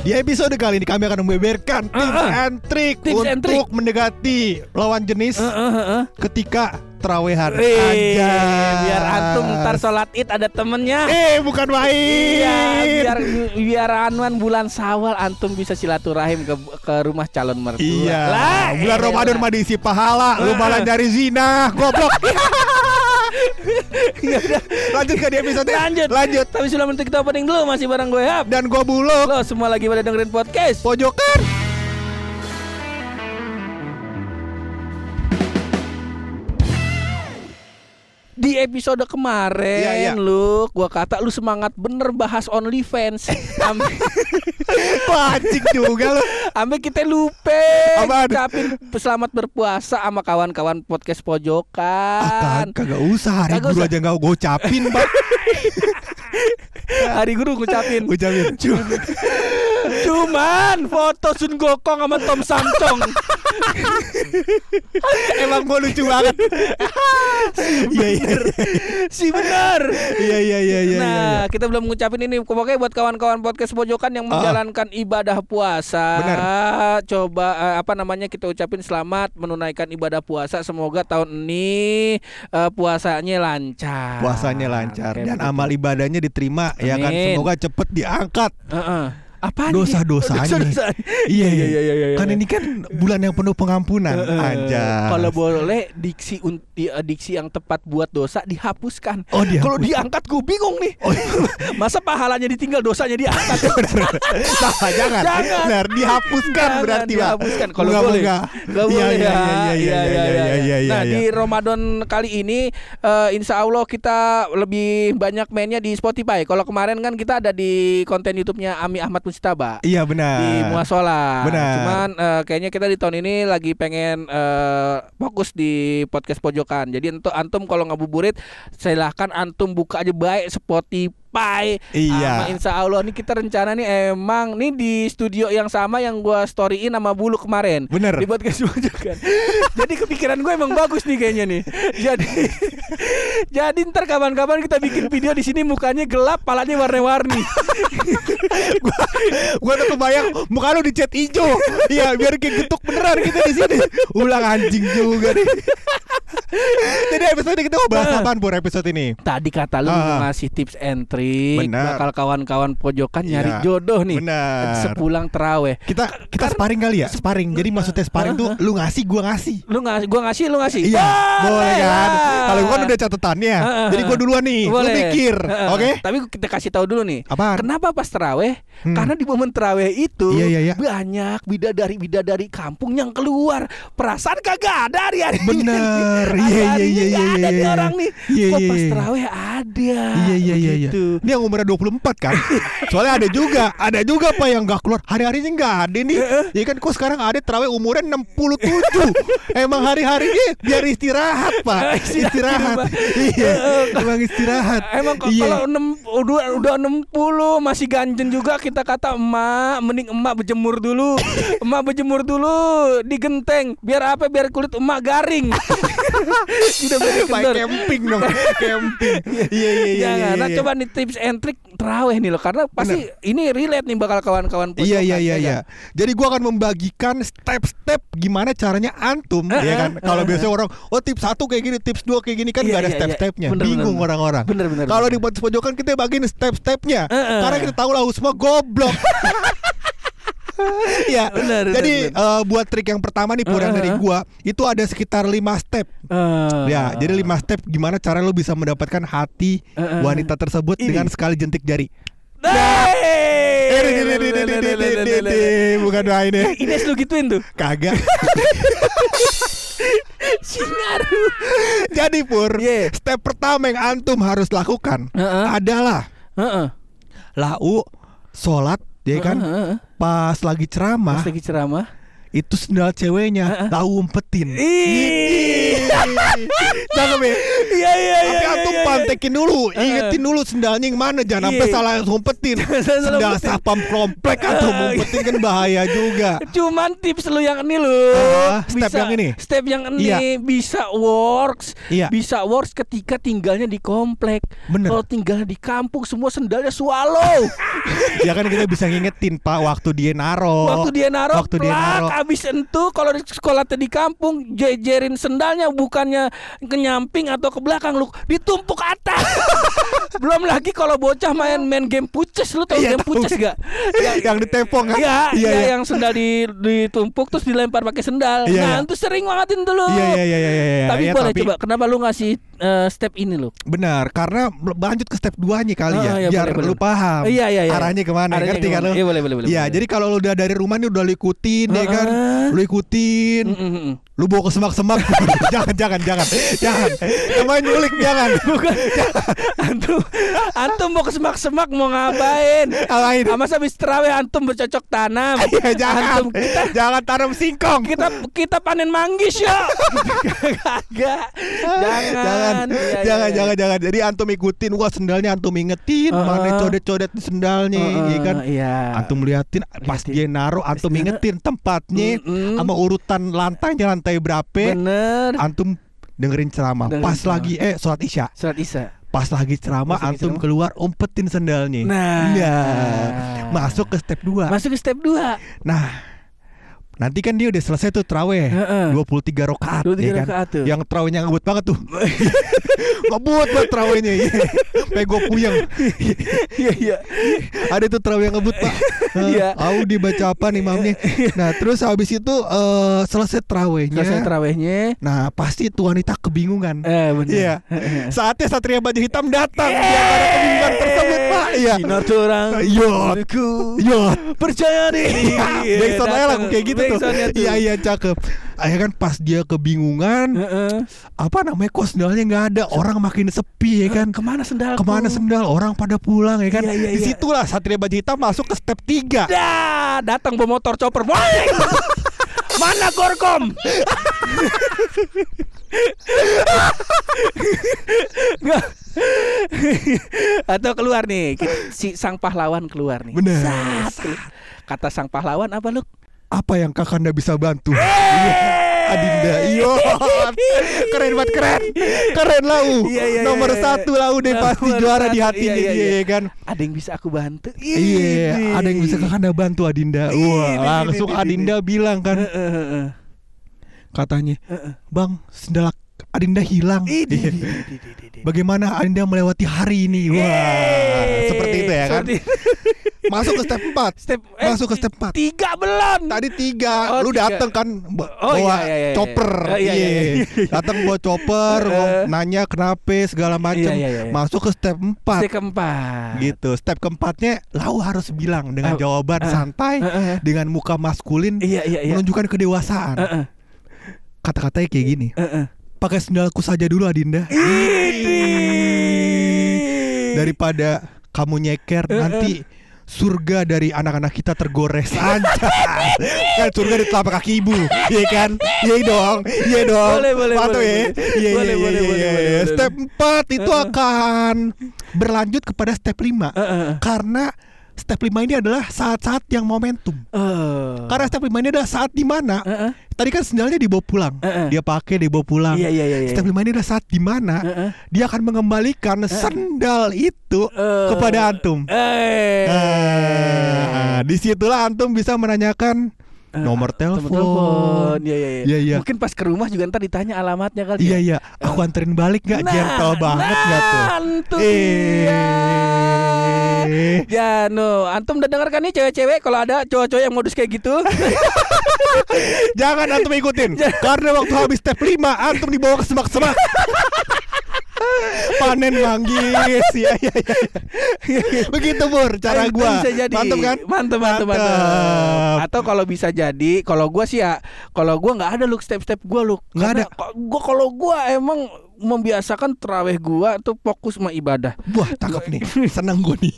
Di episode kali ini kami akan membeberkan tips and trick Tips and untuk mendekati lawan jenis ketika terawehan. Anjay. biar antum ntar sholat id ada temennya. Eh, bukan main. Iya, biar biar anuan bulan Sawal antum bisa silaturahim ke ke rumah calon mertua. Iya. Lah, Bulan elah. Ramadan mah diisi pahala, lu malah nyari zina, goblok. Ya udah, Lanjut ke di episode. lanjut. Lanjut. Tapi sebelum itu kita opening dulu masih bareng gue Hap. Dan gua buluk. Lo semua lagi pada dengerin podcast. Pojokan. Episode kemarin Iya, iya. lu gua kata lu semangat bener bahas OnlyFans. Sampai Pancing juga lu. sampai kita lupa ucapin selamat berpuasa sama kawan-kawan podcast Ah, pojokan. kag- kagak usah hari Kagak guru usah. aja enggak gocapin, Pak. Hari guru ngucapin. Ucapin. Cuman foto Sun Gokong sama Tom Samcong. Emang gua lucu banget. Iya iya. si bener. Iya iya iya iya. nah, iya. kita belum ngucapin ini. Pokoknya buat kawan-kawan podcast pojokan yang menjalankan ibadah puasa, Ah. Benar. coba eh, apa namanya kita ucapin selamat menunaikan ibadah puasa. Semoga tahun ini eh, puasanya lancar. Puasanya lancar Kayak dan begitu. amal ibadahnya diterima ya kan Amin. semoga cepet diangkat Heeh. Apaan dosa-dosanya. Dosa-dosa. Iya iya iya iya. iya. Kan ini kan bulan yang penuh pengampunan aja. Kalau boleh diksi un- di- eh, diksi yang tepat buat dosa dihapuskan. Oh, dihapuskan. Kalau diangkat gue bingung nih. Oh, iya. Masa pahalanya ditinggal dosanya diangkat? Salah jangan. Jangan. Benar dihapuskan Jangan berarti dihapuskan kalau boleh. Nggak Iya, boleh iya, ya. iya, iya, iya, iya, iya, iya, Nah iya. di Ramadan kali ini eh, Insya Allah kita lebih banyak mainnya di Spotify. Kalau kemarin kan kita ada di konten YouTube-nya Ami Ahmad Mustaba. Iya benar. di Muasola. Benar. Cuman eh, kayaknya kita di tahun ini lagi pengen eh, fokus di podcast pojokan. Jadi untuk antum kalau ngabuburit silahkan antum buka aja baik Spotify. Iya. Sama insya Allah nih kita rencana nih emang nih di studio yang sama yang gua storyin sama Bulu kemarin. Bener. Di podcast pojokan. jadi kepikiran gue emang bagus nih kayaknya nih. Jadi jadi ntar kapan-kapan kita bikin video di sini mukanya gelap, palanya warna-warni. Gua tuh kebayang muka lu dicat hijau. Iya, biar kayak getuk beneran kita di sini. Ulang anjing juga nih. Jadi episode kita mau bahas apaan Pur episode ini? Tadi kata lu mau ngasih tips and trick Benar. bakal kawan-kawan pojokan nyari Iya, jodoh nih. benar. Sepulang teraweh. Kita kita sparring kali ya, sparring. Jadi maksudnya sparring tuh lu ngasih gua ngasih. Lu ngasih gua ngasih lu ngasih. Iya, boleh kan? Kalau gua kan udah catatannya. Heeh. Jadi gua duluan nih, lu Boleh. pikir. Heeh. Oke? Tapi kita kasih tahu dulu nih. Apaan? Kenapa pas teraweh? Hmm. Karena di momen teraweh itu Iya, iya, iya. banyak bidadari-bidadari kampung yang keluar. Perasaan kagak ada hari hari. Bener. Iya, iya, iya, iya, ada iya, nih iya. orang nih. Iya, Kok iya, pas iya. teraweh ada. Iya iya iya iya. Begitu. Ini yang umurnya 24 kan? Soalnya ada juga, ada juga Pak yang nggak keluar. Hari-harinya nggak ada nih. Ya kan kok sekarang ada terawih umurnya 67. Emang hari-harinya biar istirahat, Pak. Istirahat rumah. Iya. Emang istirahat. Emang Iya. kalau enam udah udah 60 masih ganjen juga kita kata emak mending emak berjemur dulu. emak berjemur dulu di genteng biar apa biar kulit emak garing. Udah kendor. camping dong, camping. Iya iya iya. Jangan. iya, Nah, iya. coba nih tips and trick teraweh nih loh karena pasti ini relate nih bakal kawan-kawan Iya iya pojokan, iya ya iya. kan? Jadi gua akan membagikan step-step gimana caranya antum Eh, ya kan. eh, Kalau eh, biasanya orang oh tips satu kayak gini, tips dua kayak gini kan Iya, nggak ada iya, iya. step-stepnya. Bener, Bingung bener. orang-orang. Bener, bener, Kalau bener. di pojokan kita bagiin step-stepnya. Eh, eh. Karena kita tahu lah semua goblok. Ya, benar. Jadi benar. Uh, buat trik yang pertama nih pura uh, uh, dari gua itu ada sekitar lima step. Uh, ya, jadi lima step gimana cara lo bisa mendapatkan hati uh, uh, wanita tersebut ini. dengan sekali jentik jari. Bukan doain ya Ini eh, lu gituin tuh Kagak Jadi Pur yeah. Step pertama yang antum harus lakukan uh -uh. Adalah uh -uh. Lau Sholat ya kan? Heeh, heeh. Pas lagi ceramah, Pas lagi ceramah. Itu sendal ceweknya lau umpetin. Cakep ya. Iya iya iya. Tapi antum iya, iya. pantekin dulu, ingetin dulu sendalnya yang mana jangan sampai Iya. salah umpetin. Sendal sapam komplek Ah, umpetin kan bahaya juga. Cuman tips lu yang ini lu Ah, step yang ini? Step yang ini Iya. bisa works Iya. Bisa works ketika tinggalnya di komplek Bener. Kalau tinggalnya di kampung semua sendalnya swallow ya kan kita bisa ngingetin Pak waktu dia naro. Waktu dia naruh Oh, Waktu dia naro. Abis itu kalau di sekolah tadi di kampung Jejerin sendalnya bukannya ke nyamping atau ke belakang lu Ditumpuk atas Belum lagi kalau bocah main main game puces Lu tau Iya, game tahu. puces gak? yang ditepong kan? Iya, iya, iya, iya. yang sendal di, ditumpuk terus dilempar pakai sendal. Iya, nah, iya. itu sering banget dulu. Iya iya iya iya iya. Tapi Iya, boleh coba kenapa lu ngasih eh, step ini lu? Benar, karena lanjut ke step 2 nya kali Oh, ya, iya, biar boleh, lu boleh. paham. Iya, iya, iya. Arahnya ke mana? Arahnya ngerti kan ke mana? lu? Iya, boleh, boleh, boleh, Iya, boleh. jadi kalau lu udah dari rumah nih udah lu ikutin ya kan, Heeh. lu ikutin, Mm, mm, mm. Lu bawa ke semak-semak. jangan jangan jangan jangan. Namanya nyulik jangan. Bukan. antum antum mau ke semak-semak mau ngapain? Ngapain? Sama habis terawih antum bercocok tanam. Ya jangan. Antum kita Jangan tanam singkong. kita kita panen manggis ya. Kagak. Jangan. jangan, Iya, iya, jangan, iya. jangan, jangan. Jadi antum ikutin, wah sendalnya antum ingetin, Heeh. mana codet-codet sendalnya, Heeh, ya kan? Iya. Antum liatin pas dia naruh, antum dia- ingetin tempatnya sama urutan lantainya lantai berapa. Bener. Antum dengerin ceramah. Dengerin pas ceramah. lagi eh sholat isya, Surat Isa. pas lagi ceramah Pas lagi antum ceramah. keluar umpetin sendalnya. Nah. Nah, masuk ke step 2 Masuk ke step 2. Nah, nanti kan dia udah selesai tuh traweh Heeh. 23 rakaat 23 ya kan? tuh. Yang trawehnya ngebut banget tuh. ngebut banget trawehnya. iya. Sampai gue puyeng. Iya iya. Ada tuh terawih yang ngebut pak Iya. Aku dibaca apa nih imamnya Nah terus habis itu eh, Selesai terawihnya Selesai terawihnya. Nah pasti tuh wanita kebingungan Eh benar. Iya Saatnya Satria Baju Hitam datang Dia ada kebingungan tersebut pak Iya Sinar terang. Yot Ku Yot percaya. Iya, Backsound aja lagu kayak gitu Backsoundnya tuh. Iya iya cakep Akhirnya kan pas dia kebingungan Heeh. Apa namanya kok sendalnya nggak ada Orang makin sepi ya kan Ke mana sendal? Ke mana sendal Orang pada pulang ya kan Iya, iya, iya. Di situlah Satria Baju Hitam masuk ke step 3 Dah, datang bawa motor chopper. Mana Gorkom? Nggak. Atau keluar nih si sang pahlawan keluar nih. Keluar. Kata sang pahlawan apa lu? Apa yang kakanda bisa bantu? Iya, Adinda, iyo, keren banget keren, keren lau, Iya, iya, nomor iya, iya. satu lau deh Nomor pasti juara di satu, hatinya iya, iya, dia iya. ya kan. Ada yang bisa aku bantu? Iya, ada yang bisa kakanda bantu Adinda. Wah, langsung Adinda bilang kan, katanya, bang, sendal Adinda hilang. Iya. di- di- di- di- di- Bagaimana Adinda melewati hari ini? Wah, Yeay. seperti itu ya kan. Masuk ke step 4 Step eh, Masuk ke step 4 Tiga belum. Tadi tiga, Oh, lu tiga. dateng kan Oh, bawa iya, iya, iya, chopper, iya. Oh, iya, iya, iya. iya. datang bawa chopper, Eh. nanya kenapa segala macam, Iya, iya, iya. masuk ke step 4 Step keempat. gitu. Step keempatnya, lau harus bilang dengan Ah, jawaban ah, santai, ah, ah. dengan muka maskulin, Iya iya iya. menunjukkan kedewasaan. Heeh, Kata-katanya kayak gini, heeh. Pakai sendalku saja dulu Adinda, daripada kamu nyeker Eh, nanti. Surga dari anak-anak kita tergores. Aja Kan surga di telapak kaki ibu. Iya kan? Iya dong. Iya dong. Boleh, boleh, Mantap boleh, ya. boleh. Iya iya Boleh, iya boleh, iya, boleh. Step 4 itu akan Berlanjut kepada step 5 Heeh. Karena Step 5 ini adalah saat-saat yang momentum. Eh. Karena step 5 ini adalah saat di mana Heeh. Tadi kan sendalnya dibawa pulang Heeh. Dia pakai dibawa pulang Iya iya iya. iya. Step 5 ini adalah saat di mana Heeh. Dia akan mengembalikan sendal itu Eh. Kepada antum Eh. Nah, di situlah antum bisa menanyakan Eh, nomor telepon. telepon. Iya iya iya. Iya, iya. Mungkin pas ke rumah juga ntar ditanya alamatnya kali. Iya ya? iya, aku anterin balik nggak? Gentle banget nggak tuh? Nah, Antum Eh. Iya. Ya no, antum udah dengar kan nih cewek-cewek kalau ada cowok-cowok yang modus kayak gitu? Jangan antum ikutin, karena waktu habis step 5 antum dibawa ke semak-semak. Panen manggis, ya ya ya. Begitu Bur, cara Eh, gua. bisa jadi. Mantap kan? Mantap, mantap, mantap. Mantap. Atau kalau bisa jadi, kalau gua sih ya, kalau gua nggak ada look step-step gua look. Nggak ada. Gua kalau gua emang membiasakan terawih gua tuh fokus sama ibadah. Wah, cakep nih. Seneng gue nih.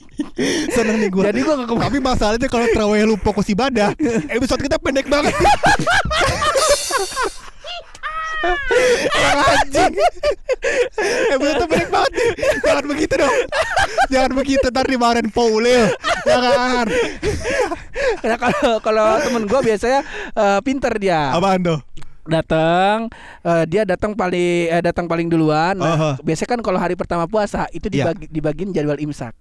Seneng nih gue. Jadi gua ke- Tapi masalahnya kalau terawih lu fokus ibadah, episode kita pendek banget. Anjing. Episode kita pendek banget. Jangan begitu dong. Jangan begitu ntar dimarahin Paulil. Jangan. Nah, kalau kalau temen gua biasanya eh, pinter dia. Apaan tuh? datang eh, dia datang paling eh, datang paling duluan nah, Aha. biasanya kan kalau hari pertama puasa itu Iya. dibagi dibagiin jadwal imsak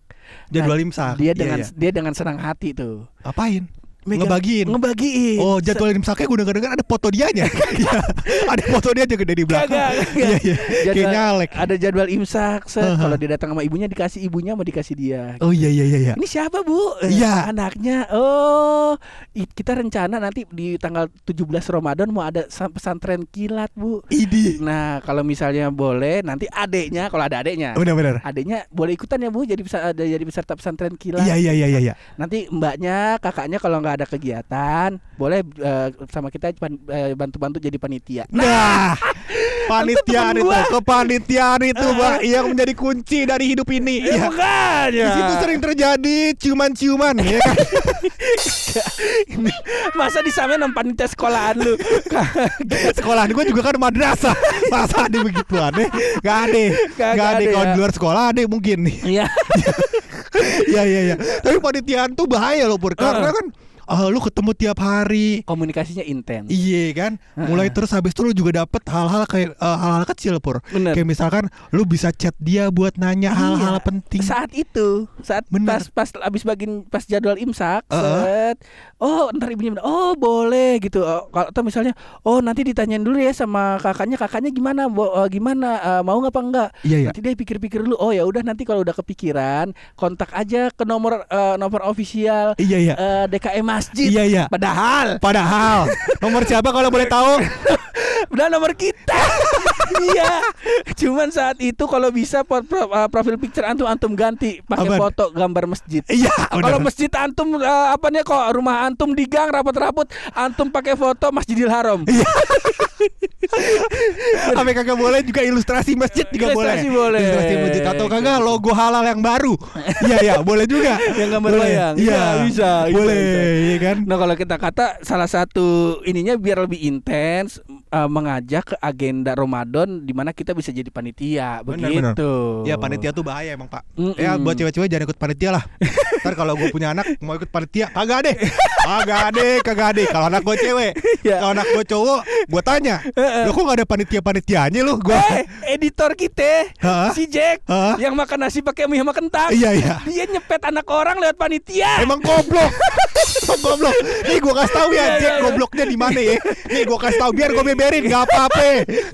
Jadwal Nah, imsak. dia Iya, dengan iya. dia dengan senang hati tuh Apain? Megang- Ngebagiin. ngebagiin. Oh jadwal imsaknya gue denger-denger ada foto dianya. Iya. Ada foto dia juga dari belakang. Kagak, kagak. Iya iya. Kayak nyalek. ada jadwal imsak set. Aha. kalau dia datang sama ibunya dikasih ibunya mau dikasih dia. Oh iya iya iya iya. Ini siapa bu? Eh, Iya. anaknya. Oh. Kita rencana nanti di tanggal 17 Ramadan mau ada sa- pesantren kilat bu. Idi. Nah kalau misalnya boleh nanti adeknya kalau ada adeknya. Bener-bener adiknya boleh ikutan ya bu jadi ada jadi peserta pesantren kilat. Iya iya iya iya iya. Nanti mbaknya kakaknya kalau nggak ada kegiatan. Boleh eh, sama kita eh, bantu-bantu jadi panitia. Nah Panitiaan itu. Kepanitiaan itu Pak Yang menjadi kunci dari hidup ini. Ya Iya. makanya. Di situ sering terjadi ciuman-ciuman ya kan? masa disamain sama panitia sekolahan lu? Sekolah gue juga kan madrasah. Masa ada begituan ya Gak ada. Kagak Gak ada Kalau ya. di luar sekolah ada mungkin. Nih Iya. Iya iya iya. Tapi panitiaan tuh bahaya loh Pur. Karena kan ah, Lu ketemu tiap hari. Komunikasinya intens. Iya kan? Mulai terus habis itu lu juga dapet hal-hal kayak eh, Hal-hal kecil Pur. Bener. Kayak misalkan Lu bisa chat dia buat nanya hal-hal Iya. penting. Saat itu saat Bener. pas pas abis bagin pas jadwal imsak Heeh. set oh ntar ibunya oh boleh gitu. Oh, kalau atau misalnya oh nanti ditanyain dulu ya sama kakaknya kakaknya gimana Bo, eh, gimana Eh, mau nggak apa enggak? Iya iya. Nanti dia pikir-pikir dulu oh ya udah nanti kalau udah kepikiran kontak aja ke nomor eh, nomor ofisial Iya iya. eh, DKM masjid. Iya iya. Padahal. Padahal. Nomor siapa kalau boleh tahu udah nomor kita iya cuman saat itu kalau bisa po- pro- eh, profil picture antum antum ganti pakai foto gambar masjid Iya Kalau masjid antum eh, apa nih kok rumah antum di gang rapot-rapot antum pakai foto Masjidil Haram. Iya. Sampai kagak boleh juga ilustrasi masjid juga Ilustrasi boleh. boleh. Ilustrasi masjid atau kagak logo halal yang baru. Iya iya, boleh juga. Yang gambar Boleh. Iya, Iya, bisa, bisa, Boleh, iya kan? Nah kalau kita kata salah satu ininya biar lebih intens eh, mengajak ke agenda Ramadan di mana kita bisa jadi panitia Benar, begitu. Ya panitia tuh bahaya emang pak. Mm-mm. Ya buat cewek-cewek jangan ikut panitia lah. Ntar kalau gue punya anak mau ikut panitia kagak deh, kagak deh, kagak deh. Kalau anak gue cewek, Iya. kalau anak gue cowok, gue tanya, lo kok gak ada panitia panitianya lu? Gue, Eh, editor kita Hah? si Jack Hah? yang makan nasi pakai mie sama kentang. Iya, iya. Dia nyepet anak orang lewat panitia. Emang goblok. Goblok. Nih gue kasih tahu ya, Iya, Jack iya, iya. gobloknya di mana ya. Nih gue kasih tahu biar gue beberin, nggak apa-apa.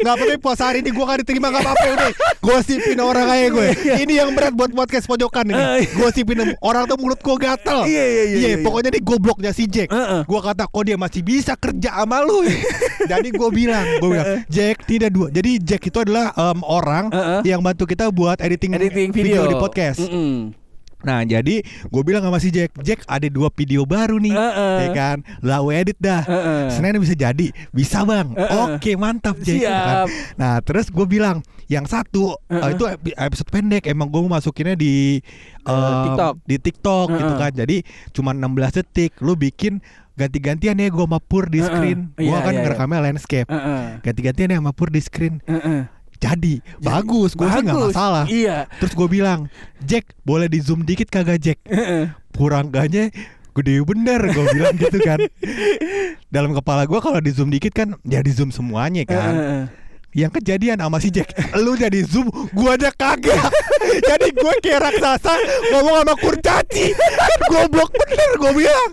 Nggak apa-apa puasa hari ini gue gak diterima nggak apa-apa udah. Gosipin orang kayak gue. Ini yang berat buat podcast pojokan Iya, ini. Gosipin orang tuh mulut gue gatel. Iya, iya, iya, iya. pokoknya nih gobloknya si Jack. Gue kata kok dia masih bisa kerja sama lu. ya?" Jadi gue bilang, gue bilang, Jack tidak dua. Jadi Jack itu adalah em, orang yang bantu kita buat editing, Editing video, di podcast. Mm-mm. Nah jadi gue bilang sama si Jack Jack ada dua video baru nih Heeh. Ya kan Lau edit dah Heeh. Senin bisa jadi Bisa bang Heeh. Oke mantap Jack Siap. kan? Nah terus gue bilang Yang satu eh, Heeh. Itu epi- episode pendek Emang gue masukinnya di Eh, em, TikTok. Di TikTok gitu Heeh. kan Jadi cuma 16 detik Lu bikin ganti-gantian ya gue sama Pur di Heeh. screen Gue Iya, kan iya, iya. ngerekamnya landscape Heeh. Ganti-gantian ya sama Pur di screen Heeh. Jadi Bagus. Gue sih gak Bagus. masalah. Iya. Terus gue bilang Jack boleh di zoom dikit kagak Jack? Heeh. Kurangnya gede bener gue bilang gitu kan. Dalam kepala gue kalau di zoom dikit kan ya di zoom semuanya kan. Yang kejadian sama si Jack lu jadi zoom gue aja kagak. Jadi gue kayak raksasa ngomong sama kurcaci. Kan goblok bener gue bilang.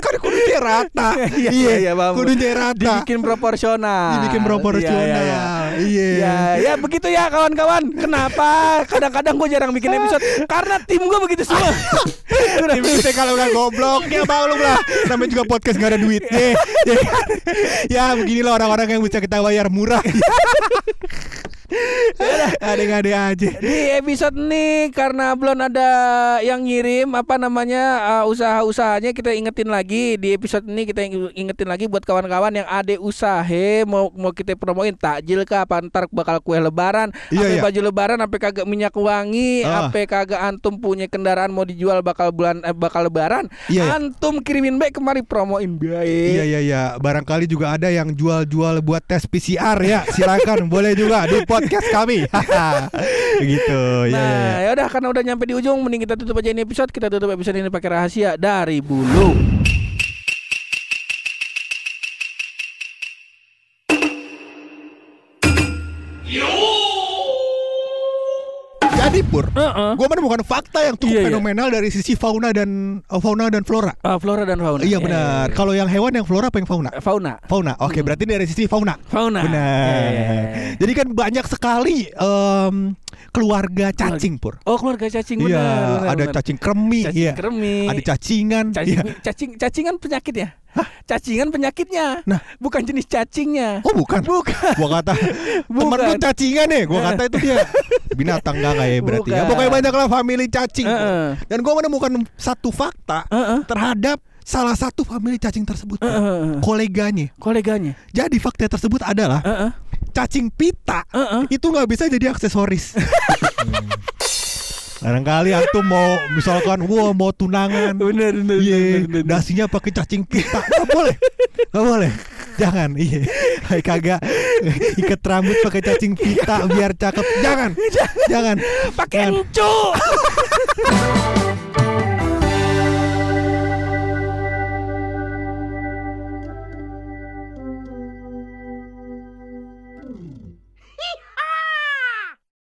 Kan kudunya rata. Iya, iya, iya, paham. kudunya rata. Dibikin proporsional. dibikin proporsional Iya, iya, iya. Ya, ya begitu ya kawan-kawan. Kenapa kadang-kadang gue jarang bikin episode? Karena tim gue begitu semua. Tim kita kalau udah goblok ya maklum lah Namanya juga podcast gak ada duitnya Ya, ya beginilah orang-orang yang bisa kita bayar murah Ada-ada aja. Di episode ini karena belum ada yang ngirim apa namanya uh, usaha-usahanya kita ingetin lagi di episode ini kita ing- ingetin lagi buat kawan-kawan yang ada usaha mau mau kita promoin takjil kah apa ntar bakal kue lebaran, Iya, apa iya. baju lebaran, apa kagak minyak wangi, Ah. apa kagak antum punya kendaraan mau dijual bakal bulan eh, bakal lebaran, Iya, iya. antum kirimin baik kemari promoin baik. Iya iya iya, barangkali juga ada yang jual-jual buat tes PCR ya. Silakan boleh juga di podcast kami. gitu. Ya, Nah, ya, ya. ya udah karena udah nyampe di ujung mending kita tutup aja ini episode. Kita tutup episode ini pakai rahasia dari bulu. Jadi Pur, Heeh. gue menemukan fakta yang cukup Iya, iya. fenomenal dari sisi fauna dan uh, fauna dan flora. Ah, flora dan fauna. Iya Ya, benar. ya, ya. Kalau yang hewan yang flora apa yang fauna? fauna. Fauna. Oke, Hmm. berarti dari sisi fauna. Fauna. Benar. Ya, ya, ya. Jadi kan banyak sekali em, keluarga cacing Pur. Oh, keluarga cacing benar. Iya, ada cacing kremi, Cacing iya. kremi. Ada cacingan, Cacing, iya. cacing, cacingan penyakitnya. Cacingan penyakitnya. Nah. bukan jenis cacingnya. Oh bukan. Bukan. Gua kata temen lu cacingan nih. Gua kata itu dia binatang enggak kayak berarti. Ya pokoknya banyak lah family cacing. Heeh. Dan gua menemukan satu fakta Heeh. terhadap salah satu family cacing tersebut. Heeh. Koleganya. Koleganya. Jadi fakta tersebut adalah Heeh. cacing pita Heeh. itu nggak bisa jadi aksesoris. Barangkali antum mau misalkan wah mau tunangan. Bener, bener, Iya, dasinya pakai cacing pita. Nggak boleh. Nggak boleh. Jangan, iya. Kayak kagak ikat rambut pakai cacing pita biar cakep. Jangan. Jangan. Pakai encu.